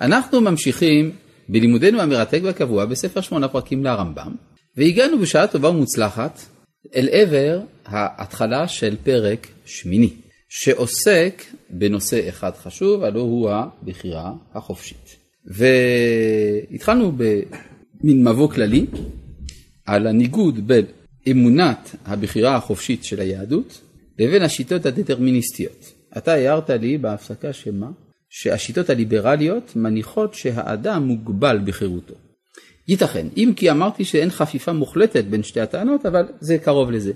אנחנו ממשיכים בלימודנו המרתק והקבוע בספר שמונה פרקים להרמב"ם, והגענו בשעה טובה ומוצלחת אל עבר ההתחלה של פרק שמיני, שעוסק בנושא אחד חשוב, הלא הוא הבחירה החופשית. והתחלנו במין מבוא כללי על הניגוד בין אמונת הבחירה החופשית של היהדות לבין השיטות הדטרמיניסטיות. אתה הערת לי בהפסקה שמה? שהשיטות הליברליות מניחות שהאדם מוגבל בחירותו. ייתכן, אם כי אמרתי שאין חפיפה מוחלטת בין שתי הטענות, אבל זה קרוב לזה.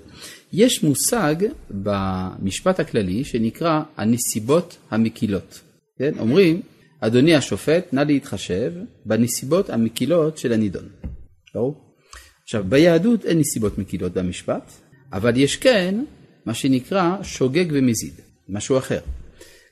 יש מושג במשפט הכללי שנקרא הנסיבות המקילות. כן? אומרים, אדוני השופט, נא להתחשב בנסיבות המקילות של הנידון. ברור? עכשיו, ביהדות אין נסיבות מקילות במשפט, אבל יש כן מה שנקרא שוגג ומזיד, משהו אחר.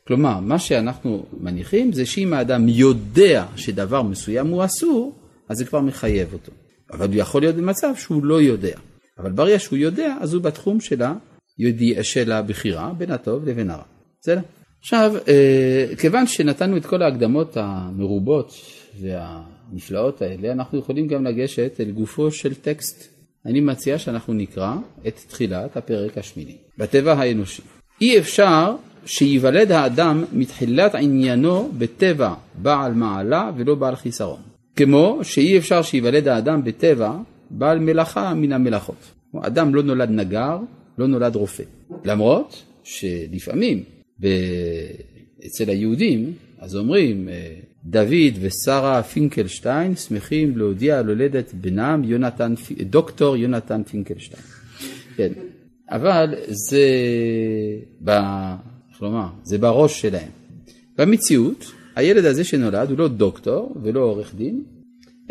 כלומר, מה שאנחנו מניחים זה שאם האדם יודע שדבר מסוים הוא אסור, אז זה כבר מחייב אותו. אבל הוא יכול להיות במצב שהוא לא יודע. אבל ברגע שהוא יודע, אז הוא בתחום של, הבחירה בין הטוב לבין הרע. בסדר? עכשיו, אה, כיוון שנתנו את כל ההקדמות המרובות והנפלאות האלה, אנחנו יכולים גם לגשת אל גופו של טקסט. אני מציע שאנחנו נקרא את תחילת הפרק השמיני. בטבע האנושי. אי אפשר שייוולד האדם מתחילת עניינו בטבע בעל מעלה ולא בעל חיסרון. כמו שאי אפשר שייוולד האדם בטבע בעל מלאכה מן המלאכות. אדם לא נולד נגר, לא נולד רופא. למרות שלפעמים ב... אצל היהודים, אז אומרים, אה, דוד ושרה פינקלשטיין שמחים להודיע על הולדת בנם יונתן, דוקטור יונתן פינקלשטיין. כן, אבל זה, ב... איך זה בראש שלהם. במציאות, הילד הזה שנולד הוא לא דוקטור ולא עורך דין,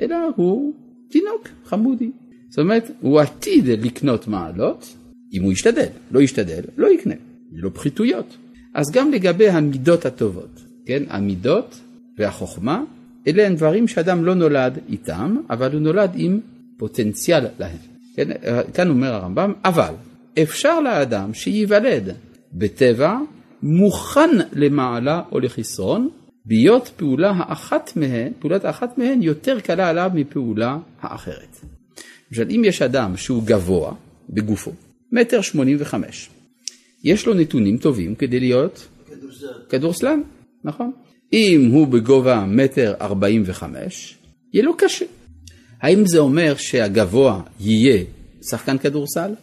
אלא הוא תינוק חמודי. זאת אומרת, הוא עתיד לקנות מעלות, אם הוא ישתדל. לא ישתדל, לא יקנה. לא פחיתויות. אז גם לגבי המידות הטובות, כן? המידות והחוכמה, אלה הם דברים שאדם לא נולד איתם, אבל הוא נולד עם פוטנציאל להם. כן? כאן אומר הרמב"ם, אבל אפשר לאדם שייוולד בטבע מוכן למעלה או לחסרון, בהיות פעולה האחת מהן, פעולת האחת מהן יותר קלה עליו מפעולה האחרת. למשל, אם יש אדם שהוא גבוה בגופו, מטר שמונים וחמש, יש לו נתונים טובים כדי להיות כדורסלן, נכון? אם הוא בגובה מטר ארבעים וחמש, יהיה לו קשה. האם זה אומר שהגבוה יהיה שחקן כדורסל?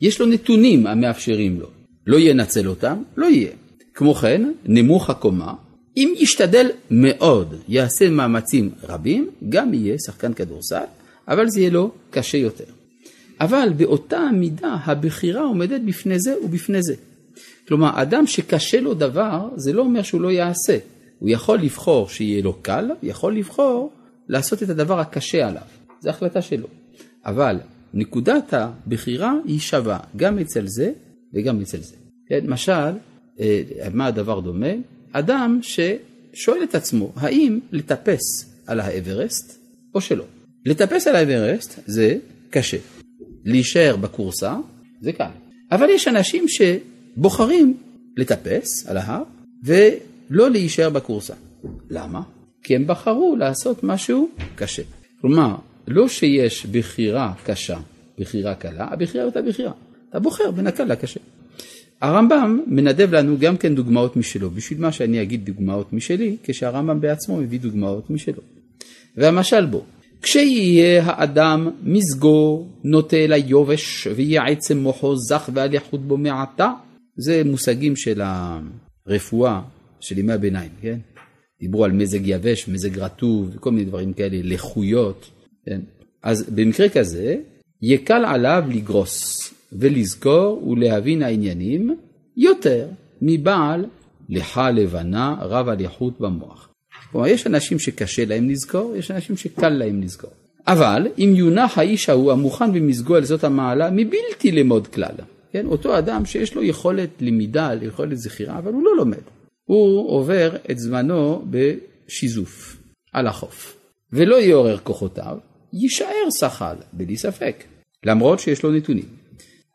יש לו נתונים המאפשרים לו. לא ינצל אותם, לא יהיה. כמו כן, נמוך הקומה, אם ישתדל מאוד, יעשה מאמצים רבים, גם יהיה שחקן כדורסל, אבל זה יהיה לו קשה יותר. אבל באותה מידה הבחירה עומדת בפני זה ובפני זה. כלומר, אדם שקשה לו דבר, זה לא אומר שהוא לא יעשה. הוא יכול לבחור שיהיה לו קל, יכול לבחור לעשות את הדבר הקשה עליו. זו החלטה שלו. אבל נקודת הבחירה היא שווה גם אצל זה וגם אצל זה. כן, משל, אה, מה הדבר דומה? אדם ששואל את עצמו, האם לטפס על האברסט או שלא? לטפס על האברסט זה קשה. להישאר בקורסה זה קל. אבל יש אנשים שבוחרים לטפס על ההר ולא להישאר בקורסה. למה? כי הם בחרו לעשות משהו קשה. כלומר, לא שיש בחירה קשה, בחירה קלה, הבחירה אותה בחירה. אתה בוחר בין הקל לקשה. הרמב"ם מנדב לנו גם כן דוגמאות משלו. בשביל מה שאני אגיד דוגמאות משלי, כשהרמב"ם בעצמו מביא דוגמאות משלו. והמשל בו, כשיהיה האדם מזגו נוטה ליובש ויהיה עצם מוחו זך ועל יחוד בו מעתה, זה מושגים של הרפואה של ימי הביניים, כן? דיברו על מזג יבש, מזג רטוב, וכל מיני דברים כאלה, לחויות, כן? אז במקרה כזה, יקל עליו לגרוס ולזכור ולהבין העניינים יותר מבעל לחה לבנה רב על יחות במוח. כלומר, יש אנשים שקשה להם לזכור, יש אנשים שקל להם לזכור. אבל אם יונח האיש ההוא המוכן במזגו על זאת המעלה, מבלתי למוד כלל. כן, אותו אדם שיש לו יכולת למידה, יכולת זכירה, אבל הוא לא לומד. הוא עובר את זמנו בשיזוף על החוף, ולא יעורר כוחותיו, יישאר שחל, בלי ספק, למרות שיש לו נתונים.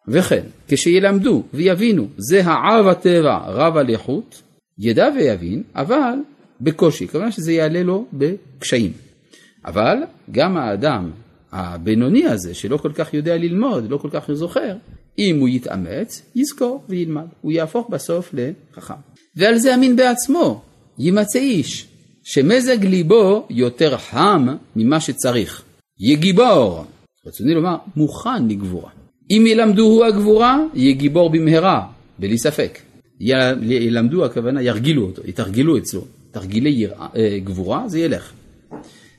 וכן, כשילמדו ויבינו, זה העב הטבע רב על איכות, ידע ויבין, אבל בקושי, כלומר שזה יעלה לו בקשיים. אבל גם האדם הבינוני הזה, שלא כל כך יודע ללמוד, לא כל כך זוכר, אם הוא יתאמץ, יזכור וילמד. הוא יהפוך בסוף לחכם. ועל זה אמין בעצמו, יימצא איש, שמזג ליבו יותר חם ממה שצריך. יהיה גיבור. רצוני לומר, מוכן לגבורה. אם ילמדוהו הגבורה, יהיה גיבור במהרה, בלי ספק. ילמדו הכוונה, ירגילו אותו, יתרגלו אצלו. תרגילי יראה, אה, גבורה, זה ילך.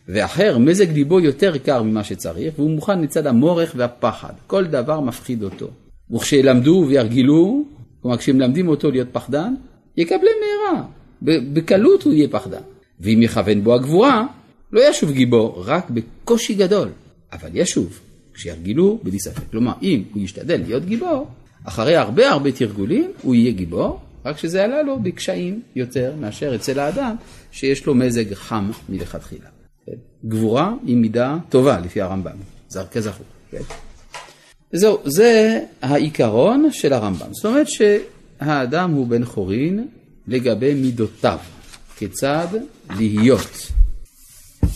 ואחר, מזג ליבו יותר קר ממה שצריך, והוא מוכן לצד המורך והפחד. כל דבר מפחיד אותו. וכשילמדו וירגלו, כלומר כשמלמדים אותו להיות פחדן, יקבלה מהרה. בקלות הוא יהיה פחדן. ואם יכוון בו הגבורה, לא ישוב גיבור, רק בקושי גדול. אבל ישוב, כשירגלו בלי ספק. כלומר, אם הוא ישתדל להיות גיבור, אחרי הרבה הרבה תרגולים הוא יהיה גיבור, רק שזה עלה לו בקשיים יותר מאשר אצל האדם שיש לו מזג חם מלכתחילה. גבורה היא מידה טובה לפי הרמב"ם, כזכור. כן? זהו, זה העיקרון של הרמב"ם. זאת אומרת שהאדם הוא בן חורין לגבי מידותיו, כיצד להיות.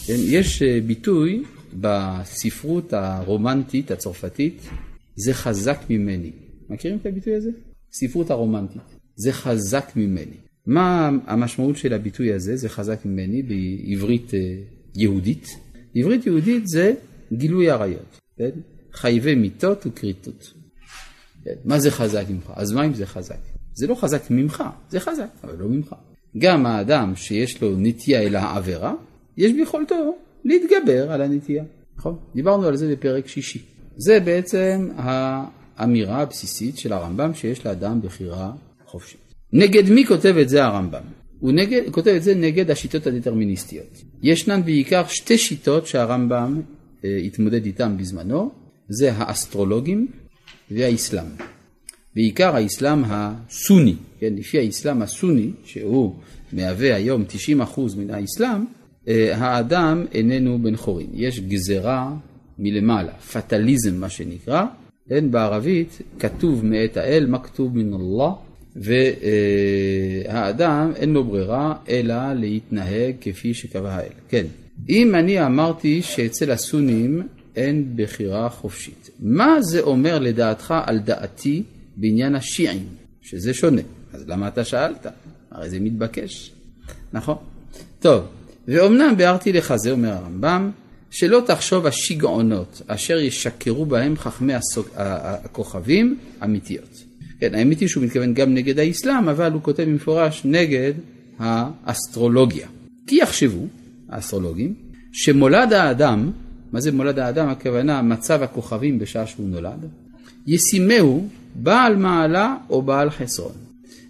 כן? יש אה, ביטוי בספרות הרומנטית הצרפתית, זה חזק ממני. מכירים את הביטוי הזה? ספרות הרומנטית. זה חזק ממני. מה המשמעות של הביטוי הזה, זה חזק ממני, בעברית אה, יהודית? בעברית יהודית זה גילוי עריות, כן? חייבי מיתות וכריתות. כן? מה זה חזק ממך? אז מה אם זה חזק? זה לא חזק ממך, זה חזק, אבל לא ממך. גם האדם שיש לו נטייה אל העבירה, יש ביכולתו להתגבר על הנטייה. נכון? דיברנו על זה בפרק שישי. זה בעצם האמירה הבסיסית של הרמב"ם שיש לאדם בחירה חופשית. נגד מי כותב את זה הרמב"ם? הוא נגד, כותב את זה נגד השיטות הדטרמיניסטיות. ישנן בעיקר שתי שיטות שהרמב"ם אה, התמודד איתן בזמנו, זה האסטרולוגים והאסלאם. בעיקר האסלאם הסוני, כן, לפי האסלאם הסוני, שהוא מהווה היום 90% מן האסלאם, האדם איננו בן חורין. יש גזרה מלמעלה, פטליזם מה שנקרא, כן, בערבית כתוב מאת האל, מכתוב מן אללה, והאדם אין לו ברירה אלא להתנהג כפי שקבע האל. כן, אם אני אמרתי שאצל הסונים אין בחירה חופשית, מה זה אומר לדעתך על דעתי בעניין השיעים, שזה שונה? אז למה אתה שאלת? הרי זה מתבקש, נכון? טוב, ואומנם ביארתי לך, זה אומר הרמב"ם, שלא תחשוב השיגעונות אשר ישקרו בהם חכמי הכוכבים אמיתיות. כן, האמת היא שהוא מתכוון גם נגד האסלאם, אבל הוא כותב במפורש נגד האסטרולוגיה. כי יחשבו, האסטרולוגים, שמולד האדם, מה זה מולד האדם? הכוונה מצב הכוכבים בשעה שהוא נולד, ישימהו בעל מעלה או בעל חסרון,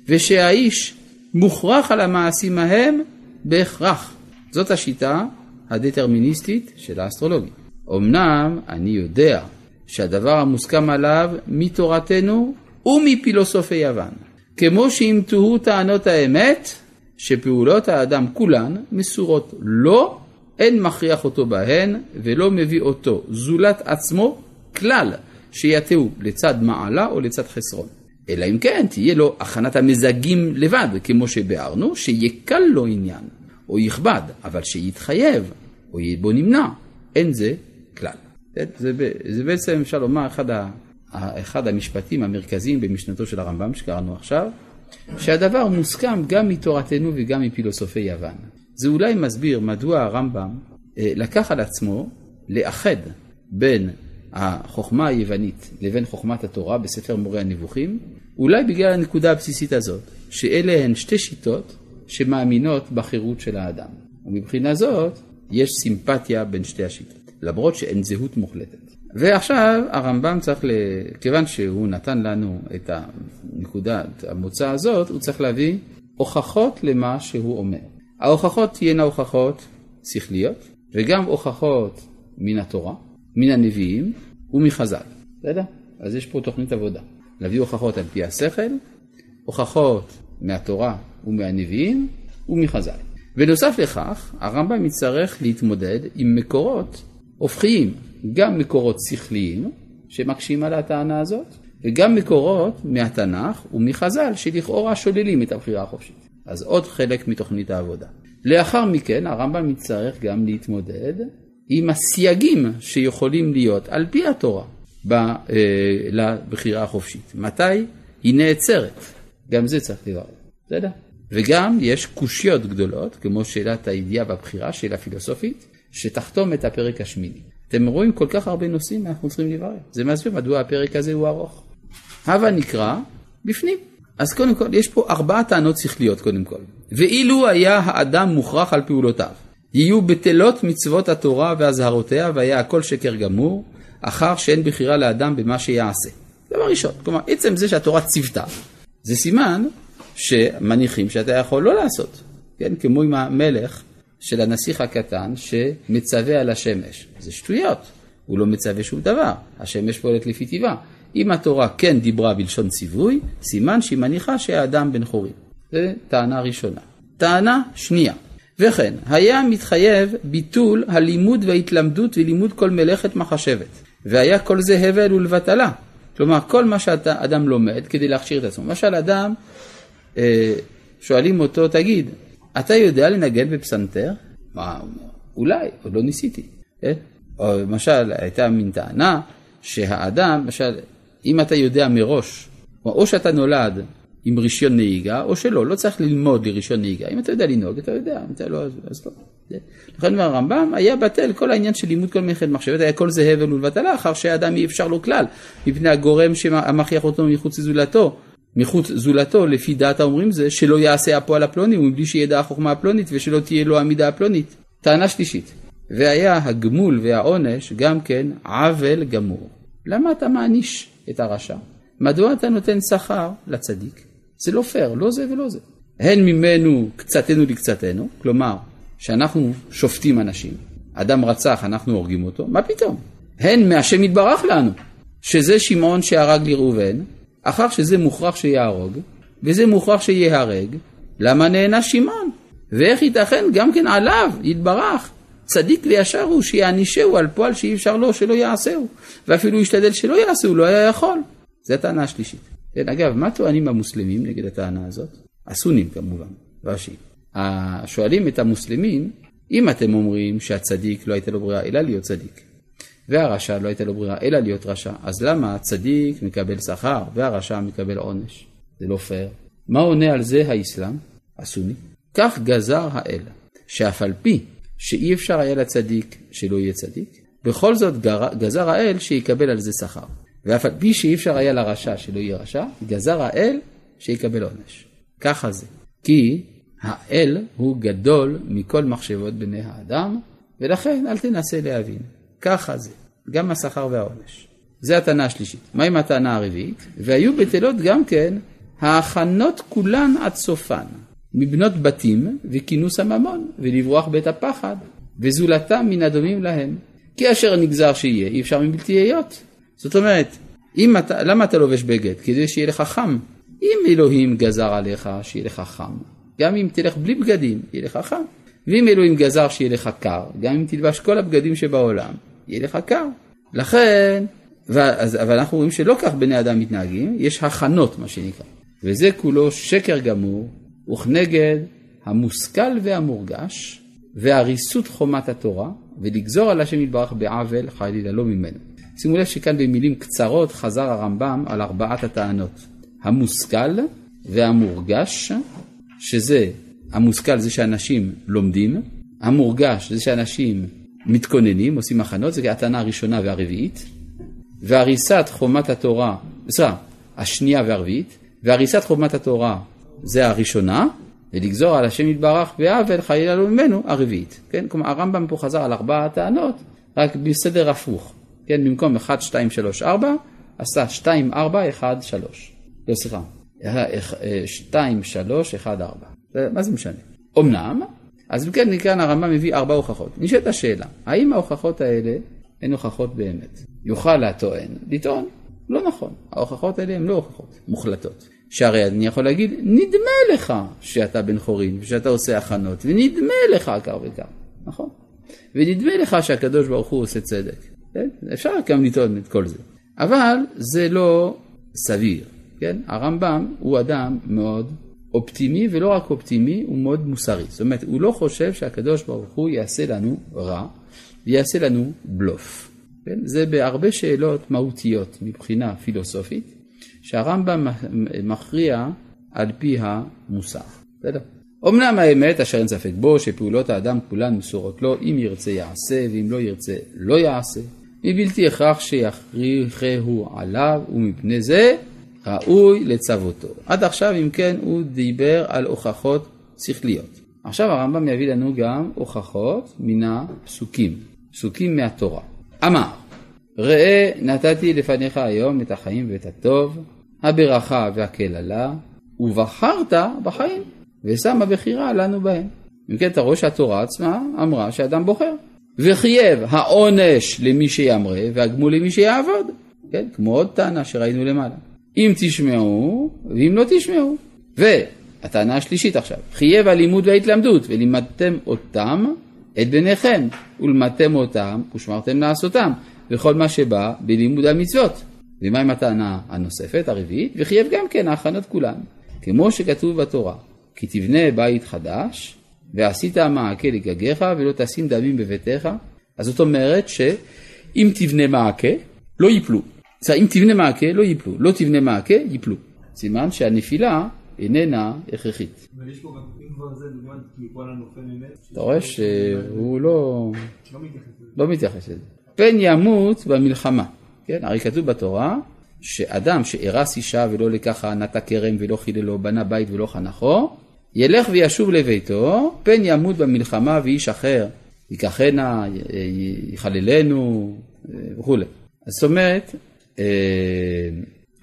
ושהאיש מוכרח על המעשים ההם בהכרח. זאת השיטה הדטרמיניסטית של האסטרולוגיה. אמנם אני יודע שהדבר המוסכם עליו מתורתנו ומפילוסופי יוון, כמו שאם תוהו טענות האמת, שפעולות האדם כולן מסורות לו, אין מכריח אותו בהן ולא מביא אותו זולת עצמו כלל שיתהו לצד מעלה או לצד חסרון. אלא אם כן תהיה לו הכנת המזגים לבד, כמו שביארנו, שיקל לו עניין, או יכבד, אבל שיתחייב, או בו נמנע, אין זה כלל. זה, זה בעצם אפשר לומר אחד ה... אחד המשפטים המרכזיים במשנתו של הרמב"ם שקראנו עכשיו, שהדבר מוסכם גם מתורתנו וגם מפילוסופי יוון. זה אולי מסביר מדוע הרמב"ם אה, לקח על עצמו לאחד בין החוכמה היוונית לבין חוכמת התורה בספר מורה הנבוכים, אולי בגלל הנקודה הבסיסית הזאת, שאלה הן שתי שיטות שמאמינות בחירות של האדם. ומבחינה זאת יש סימפתיה בין שתי השיטות, למרות שאין זהות מוחלטת. ועכשיו הרמב"ם צריך, ל... כיוון שהוא נתן לנו את הנקודת המוצא הזאת, הוא צריך להביא הוכחות למה שהוא אומר. ההוכחות תהיינה הוכחות שכליות, וגם הוכחות מן התורה, מן הנביאים ומחז"ל. בסדר? אז יש פה תוכנית עבודה. להביא הוכחות על פי השכל, הוכחות מהתורה ומהנביאים ומחז"ל. בנוסף לכך, הרמב"ם יצטרך להתמודד עם מקורות הופכיים, גם מקורות שכליים שמקשים על הטענה הזאת, וגם מקורות מהתנ"ך ומחז"ל שלכאורה שוללים את הבחירה החופשית. אז עוד חלק מתוכנית העבודה. לאחר מכן הרמב"ם יצטרך גם להתמודד עם הסייגים שיכולים להיות על פי התורה אה, לבחירה החופשית. מתי היא נעצרת? גם זה צריך לברר, בסדר? וגם יש קושיות גדולות, כמו שאלת הידיעה והבחירה, שאלה פילוסופית, שתחתום את הפרק השמיני. אתם רואים כל כך הרבה נושאים אנחנו צריכים לברר. זה מסביר מדוע הפרק הזה הוא ארוך. הבה נקרא בפנים. אז קודם כל, יש פה ארבע טענות שכליות קודם כל. ואילו היה האדם מוכרח על פעולותיו, יהיו בטלות מצוות התורה ואזהרותיה, והיה הכל שקר גמור, אחר שאין בחירה לאדם במה שיעשה. דבר ראשון, כלומר, עצם זה שהתורה ציוותה, זה סימן שמניחים שאתה יכול לא לעשות, כן? כמו עם המלך של הנסיך הקטן שמצווה על השמש. זה שטויות, הוא לא מצווה שום דבר, השמש פועלת לפי טבעה. אם התורה כן דיברה בלשון ציווי, סימן שהיא מניחה שהאדם בן חורים. זו טענה ראשונה. טענה שנייה, וכן, היה מתחייב ביטול הלימוד וההתלמדות ולימוד כל מלאכת מחשבת, והיה כל זה הבל ולבטלה. כלומר, כל מה שאדם לומד כדי להכשיר את עצמו. למשל, אדם, אה, שואלים אותו, תגיד, אתה יודע לנגן בפסנתר? מה, אולי, עוד לא ניסיתי. כן? או למשל, הייתה מין טענה שהאדם, למשל, אם אתה יודע מראש, או שאתה נולד עם רישיון נהיגה, או שלא, לא צריך ללמוד לרישיון נהיגה. אם אתה יודע לנהוג, אתה יודע, אם אתה לא, אז לא. לכן הרמב"ם היה בטל כל העניין של לימוד כל מלאכת מחשבת, היה כל זה הבל ולבטלה, אחר שהאדם אי אפשר לו כלל, מפני הגורם שמכריח אותו מחוץ לזולתו. מחוץ זולתו, לפי דעת האומרים זה, שלא יעשה הפועל הפלוני, ומבלי שידע החוכמה הפלונית, ושלא תהיה לו המידה הפלונית. טענה שלישית, והיה הגמול והעונש גם כן עוול גמור. למה אתה מעניש את הרשע? מדוע אתה נותן שכר לצדיק? זה לא פייר, לא זה ולא זה. הן ממנו קצתנו לקצתנו, כלומר, שאנחנו שופטים אנשים, אדם רצח, אנחנו הורגים אותו, מה פתאום? הן מהשם יתברך לנו, שזה שמעון שהרג לראובן, אחר שזה מוכרח שיהרוג, וזה מוכרח שיהרג, למה נענש שמעון? ואיך ייתכן גם כן עליו, יתברך, צדיק וישר הוא שיענישהו על פועל שאי אפשר לו שלא יעשהו, ואפילו ישתדל שלא יעשהו, לא היה יכול. זו הטענה השלישית. כן, אגב, מה טוענים המוסלמים נגד הטענה הזאת? הסונים כמובן, רש"י. שואלים את המוסלמים, אם אתם אומרים שהצדיק לא הייתה לו ברירה אלא להיות צדיק, והרשע לא הייתה לו ברירה אלא להיות רשע, אז למה הצדיק מקבל שכר והרשע מקבל עונש? זה לא פייר. מה עונה על זה האסלאם, הסוני? כך גזר האל, שאף על פי שאי אפשר היה לצדיק שלא יהיה צדיק, בכל זאת גזר האל שיקבל על זה שכר. ואף על פי שאי אפשר היה לרשע שלא יהיה רשע, גזר האל שיקבל עונש. ככה זה. כי האל הוא גדול מכל מחשבות בני האדם, ולכן אל תנסה להבין. ככה זה. גם השכר והעונש. זה הטענה השלישית. מה עם הטענה הרביעית? והיו בטלות גם כן ההכנות כולן עד סופן, מבנות בתים וכינוס הממון, ולברוח בית הפחד, וזולתם מן הדומים להם. כי אשר נגזר שיהיה, אי אפשר מבלתי היות. זאת אומרת, אתה, למה אתה לובש בגד? כדי שיהיה לך חם. אם אלוהים גזר עליך שיהיה לך חם, גם אם תלך בלי בגדים, יהיה לך חם. ואם אלוהים גזר שיהיה לך קר, גם אם תלבש כל הבגדים שבעולם, יהיה לך קר. לכן, ואז, אבל אנחנו רואים שלא כך בני אדם מתנהגים, יש הכנות מה שנקרא. וזה כולו שקר גמור, וכנגד המושכל והמורגש, והריסות חומת התורה, ולגזור על השם יתברך בעוול, חלילה לא ממנו. שימו לב שכאן במילים קצרות חזר הרמב"ם על ארבעת הטענות. המושכל והמורגש, שזה, המושכל זה שאנשים לומדים, המורגש זה שאנשים מתכוננים, עושים הכנות, זה הטענה הראשונה והרביעית, והריסת חומת התורה, סליחה, השנייה והרביעית, והריסת חומת התורה זה הראשונה, ולגזור על השם יתברך בעוול חלילה לא ממנו הרביעית. כן? כלומר הרמב"ם פה חזר על ארבע הטענות, רק בסדר הפוך. כן, במקום 1, 2, 3, 4, עשה 2, 4, 1, 3. לא, סליחה, 2, 3, 1, 4. מה זה משנה? אמנם, אז כן, כאן הרמב"ם מביא ארבע הוכחות. נשאלת השאלה, האם ההוכחות האלה הן הוכחות באמת? יוכל הטוען לטעון, לא נכון. ההוכחות האלה הן לא הוכחות מוחלטות. שהרי אני יכול להגיד, נדמה לך שאתה בן חורין, ושאתה עושה הכנות, ונדמה לך כך וכך, נכון? ונדמה לך שהקדוש ברוך הוא עושה צדק. כן? אפשר גם לטעון את כל זה. אבל זה לא סביר. כן? הרמב"ם הוא אדם מאוד אופטימי, ולא רק אופטימי, הוא מאוד מוסרי. זאת אומרת, הוא לא חושב שהקדוש ברוך הוא יעשה לנו רע, ויעשה לנו בלוף. כן? זה בהרבה שאלות מהותיות מבחינה פילוסופית, שהרמב"ם מכריע על פי המוסר. בסדר? אמנם האמת, אשר אין ספק בו, שפעולות האדם כולן מסורות לו, אם ירצה יעשה, ואם לא ירצה לא יעשה. מבלתי הכרח שיכריחהו עליו, ומפני זה ראוי לצוותו. עד עכשיו, אם כן, הוא דיבר על הוכחות שכליות. עכשיו הרמב"ם יביא לנו גם הוכחות מן הפסוקים, פסוקים מהתורה. אמר, ראה נתתי לפניך היום את החיים ואת הטוב, הברכה והקללה, ובחרת בחיים, ושמה בחירה לנו בהם. אם כן, אתה רואה שהתורה עצמה אמרה שאדם בוחר. וחייב העונש למי שימרה והגמול למי שיעבוד. כן, כמו עוד טענה שראינו למעלה. אם תשמעו ואם לא תשמעו. והטענה השלישית עכשיו, חייב הלימוד וההתלמדות ולימדתם אותם את בניכם ולמדתם אותם ושמרתם לעשותם וכל מה שבא בלימוד המצוות. ומה עם הטענה הנוספת, הרביעית? וחייב גם כן ההכנות כולן, כמו שכתוב בתורה, כי תבנה בית חדש ועשית מעקה לגגיך ולא תשים דמים בביתך. אז זאת אומרת שאם תבנה מעקה, לא ייפלו. זאת אומרת, אם תבנה מעקה, לא ייפלו. לא תבנה מעקה, ייפלו. סימן שהנפילה איננה הכרחית. אבל יש פה גם, אם כבר זה דוגמת כי כל הנופל ממת. אתה רואה שהוא לא, לא מתייחס לזה. לא מתייחס לזה. פן ימות במלחמה. כן, הרי כתוב בתורה שאדם שארס אישה ולא לקחה, נטע כרם ולא חיללו, בנה בית ולא חנכו, ילך וישוב לביתו, פן ימות במלחמה ואיש אחר ייקחנה, יחללנו וכולי. זאת אומרת, אה,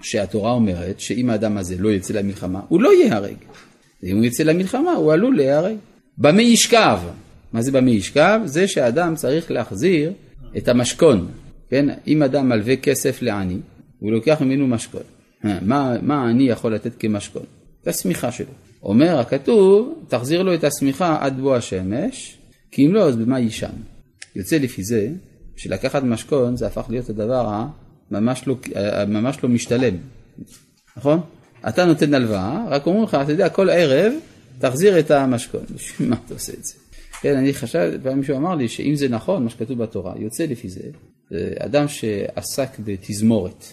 שהתורה אומרת שאם האדם הזה לא יצא למלחמה, הוא לא ייהרג. אם הוא יצא למלחמה, הוא עלול להיהרג. במה ישכב? מה זה במה ישכב? זה שאדם צריך להחזיר את המשכון. כן? אם אדם מלווה כסף לעני, הוא לוקח ממנו משכון. מה, מה העני יכול לתת כמשכון? את השמיכה שלו. אומר הכתוב, תחזיר לו את השמיכה עד בוא השמש, כי אם לא, אז במה יישן? יוצא לפי זה, שלקחת משכון זה הפך להיות הדבר הממש לא, ממש לא משתלם, נכון? אתה נותן הלוואה, רק אומרים לך, אתה יודע, כל ערב תחזיר את המשכון. בשביל מה אתה עושה את זה? כן, אני חשב, פעם מישהו אמר לי שאם זה נכון, מה שכתוב בתורה, יוצא לפי זה, זה אדם שעסק בתזמורת.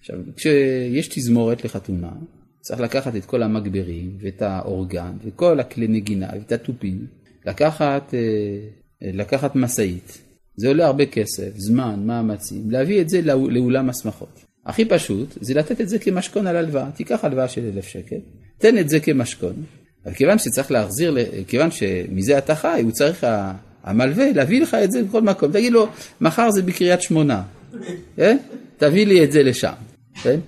עכשיו, כשיש תזמורת לחתונה, צריך לקחת את כל המגברים ואת האורגן וכל הכלי נגינה ואת התופים, לקחת, אה, לקחת משאית. זה עולה הרבה כסף, זמן, מאמצים, להביא את זה לאולם השמחות. הכי פשוט זה לתת את זה כמשכון על הלוואה. תיקח הלוואה של אלף שקל, תן את זה כמשכון. אבל כיוון שצריך להחזיר, כיוון שמזה אתה חי, הוא צריך, המלווה, להביא לך את זה בכל מקום. תגיד לו, מחר זה בקריית שמונה, כן? תביא לי את זה לשם, כן?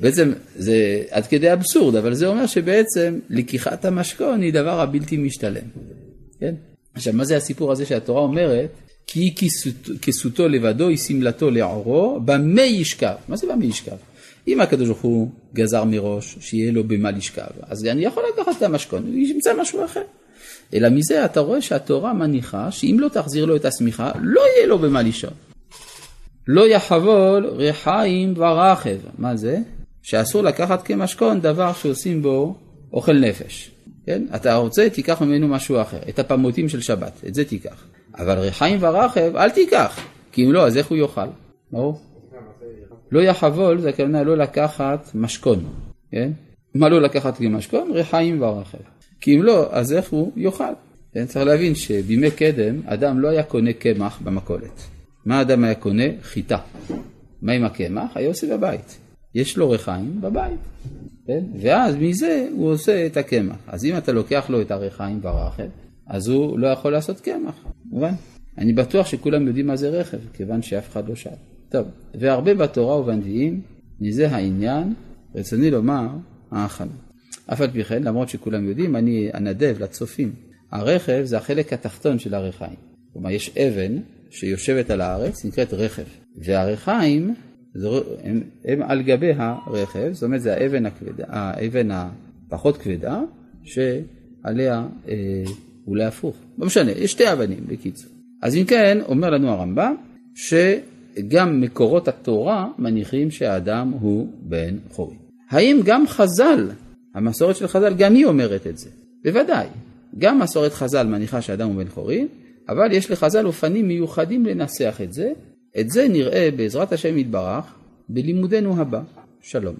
בעצם זה עד כדי אבסורד, אבל זה אומר שבעצם לקיחת המשכון היא דבר הבלתי משתלם. כן? עכשיו, מה זה הסיפור הזה שהתורה אומרת? כי כסותו לבדו היא שמלתו לעורו, במה ישכב? מה זה במה ישכב? אם הקדוש ברוך הוא גזר מראש שיהיה לו במה לשכב, אז אני יכול לקחת את המשכון, וימצא משהו אחר. אלא מזה אתה רואה שהתורה מניחה שאם לא תחזיר לו את השמיכה, לא יהיה לו במה לישון. לא יחבול רחיים ורכב. מה זה? שאסור לקחת כמשכון דבר שעושים בו אוכל נפש. כן? אתה רוצה, תיקח ממנו משהו אחר. את הפמוטים של שבת, את זה תיקח. אבל רחיים ורכב, אל תיקח. כי אם לא, אז איך הוא יאכל? ברור? לא יחבול, זה הכוונה לא לקחת משכון. כן? מה לא לקחת כמשכון? רחיים ורכב. כי אם לא, אז איך הוא יאכל? כן? צריך להבין שבימי קדם, אדם לא היה קונה קמח במכולת. מה אדם היה קונה? חיטה. מה עם הקמח? היה עושה בבית. יש לו ריחיים בבית, כן? ואז מזה הוא עושה את הקמח. אז אם אתה לוקח לו את הריחיים ברכב, אז הוא לא יכול לעשות קמח, מובן? אני בטוח שכולם יודעים מה זה רכב, כיוון שאף אחד לא שאל. טוב, והרבה בתורה ובנביאים, מזה העניין, רצוני לומר, ההכנה. אף על פי כן, למרות שכולם יודעים, אני אנדב לצופים. הרכב זה החלק התחתון של הריחיים. כלומר, יש אבן שיושבת על הארץ, נקראת רכב, והריחיים הם, הם על גבי הרכב, זאת אומרת זה האבן, הכבדה, האבן הפחות כבדה, שעליה אה, אולי הפוך. לא משנה, יש שתי אבנים בקיצור. אז אם כן, אומר לנו הרמב"ם, שגם מקורות התורה מניחים שהאדם הוא בן חורי. האם גם חז"ל המסורת של חז"ל גם היא אומרת את זה. בוודאי, גם מסורת חז"ל מניחה שאדם הוא בן חורין, אבל יש לחז"ל אופנים מיוחדים לנסח את זה. את זה נראה בעזרת השם יתברך בלימודנו הבא. שלום.